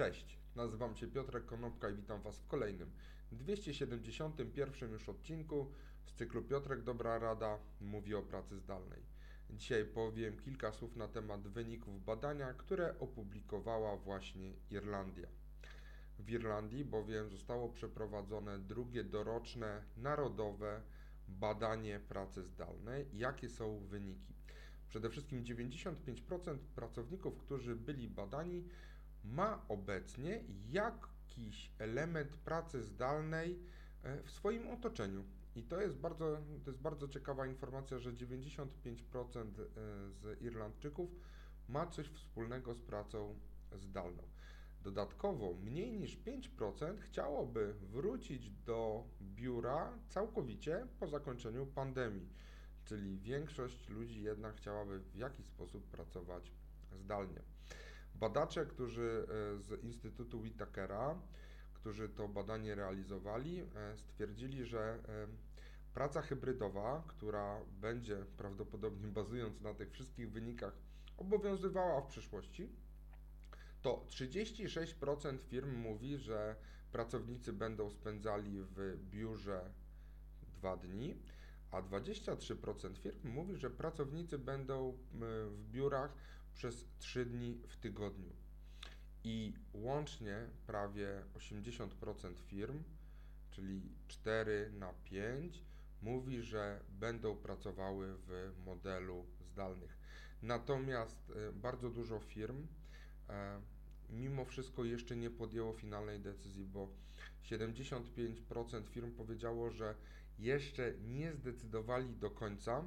Cześć, nazywam się Piotrek Konopka i witam Was w kolejnym 271 już odcinku z cyklu Piotrek Dobra Rada mówi o pracy zdalnej. Dzisiaj powiem kilka słów na temat wyników badania, które opublikowała właśnie Irlandia. W Irlandii bowiem zostało przeprowadzone drugie doroczne narodowe badanie pracy zdalnej. Jakie są wyniki? Przede wszystkim 95% pracowników, którzy byli badani, ma obecnie jakiś element pracy zdalnej e, w swoim otoczeniu. I to jest bardzo, to jest bardzo ciekawa informacja, że 95% e, z Irlandczyków ma coś wspólnego z pracą zdalną. Dodatkowo mniej niż 5% chciałoby wrócić do biura całkowicie po zakończeniu pandemii, czyli większość ludzi jednak chciałaby w jakiś sposób pracować zdalnie. Badacze, którzy e, z Instytutu Whitakera, którzy to badanie realizowali, e, stwierdzili, że e, praca hybrydowa, która będzie prawdopodobnie bazując na tych wszystkich wynikach obowiązywała w przyszłości, to 36% firm mówi, że pracownicy będą spędzali w biurze dwa dni, a 23% firm mówi, że pracownicy będą w biurach przez 3 dni w tygodniu. I łącznie prawie 80% firm, czyli 4 na 5, mówi, że będą pracowały w modelu zdalnych. Natomiast e, bardzo dużo firm e, mimo wszystko jeszcze nie podjęło finalnej decyzji, bo 75% firm powiedziało, że jeszcze nie zdecydowali do końca,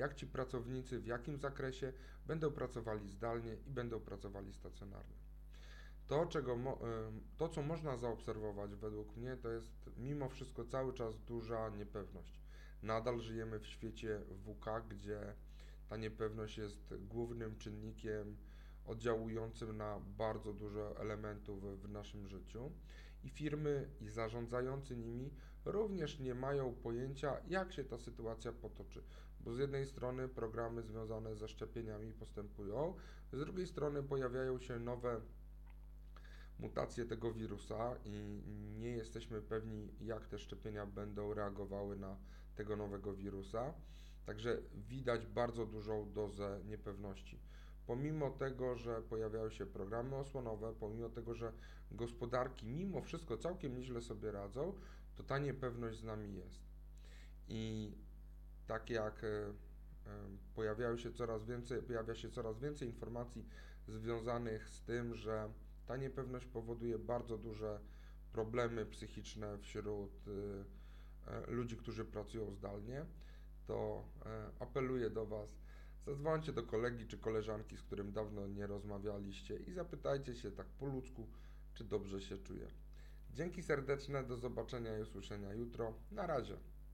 jak ci pracownicy, w jakim zakresie będą pracowali zdalnie i będą pracowali stacjonarnie. To, czego, to, co można zaobserwować według mnie, to jest mimo wszystko cały czas duża niepewność. Nadal żyjemy w świecie WK, gdzie ta niepewność jest głównym czynnikiem oddziałującym na bardzo dużo elementów w naszym życiu i firmy i zarządzający nimi również nie mają pojęcia, jak się ta sytuacja potoczy. Bo z jednej strony programy związane ze szczepieniami postępują, z drugiej strony pojawiają się nowe mutacje tego wirusa i nie jesteśmy pewni, jak te szczepienia będą reagowały na tego nowego wirusa. Także widać bardzo dużą dozę niepewności pomimo tego, że pojawiają się programy osłonowe, pomimo tego, że gospodarki mimo wszystko całkiem nieźle sobie radzą, to ta niepewność z nami jest. I tak jak e, e, pojawiają się coraz więcej, pojawia się coraz więcej informacji związanych z tym, że ta niepewność powoduje bardzo duże problemy psychiczne wśród e, ludzi, którzy pracują zdalnie, to apeluję do Was, Zadzwońcie do kolegi czy koleżanki, z którym dawno nie rozmawialiście i zapytajcie się tak po ludzku, czy dobrze się czuje. Dzięki serdeczne, do zobaczenia i usłyszenia jutro. Na razie.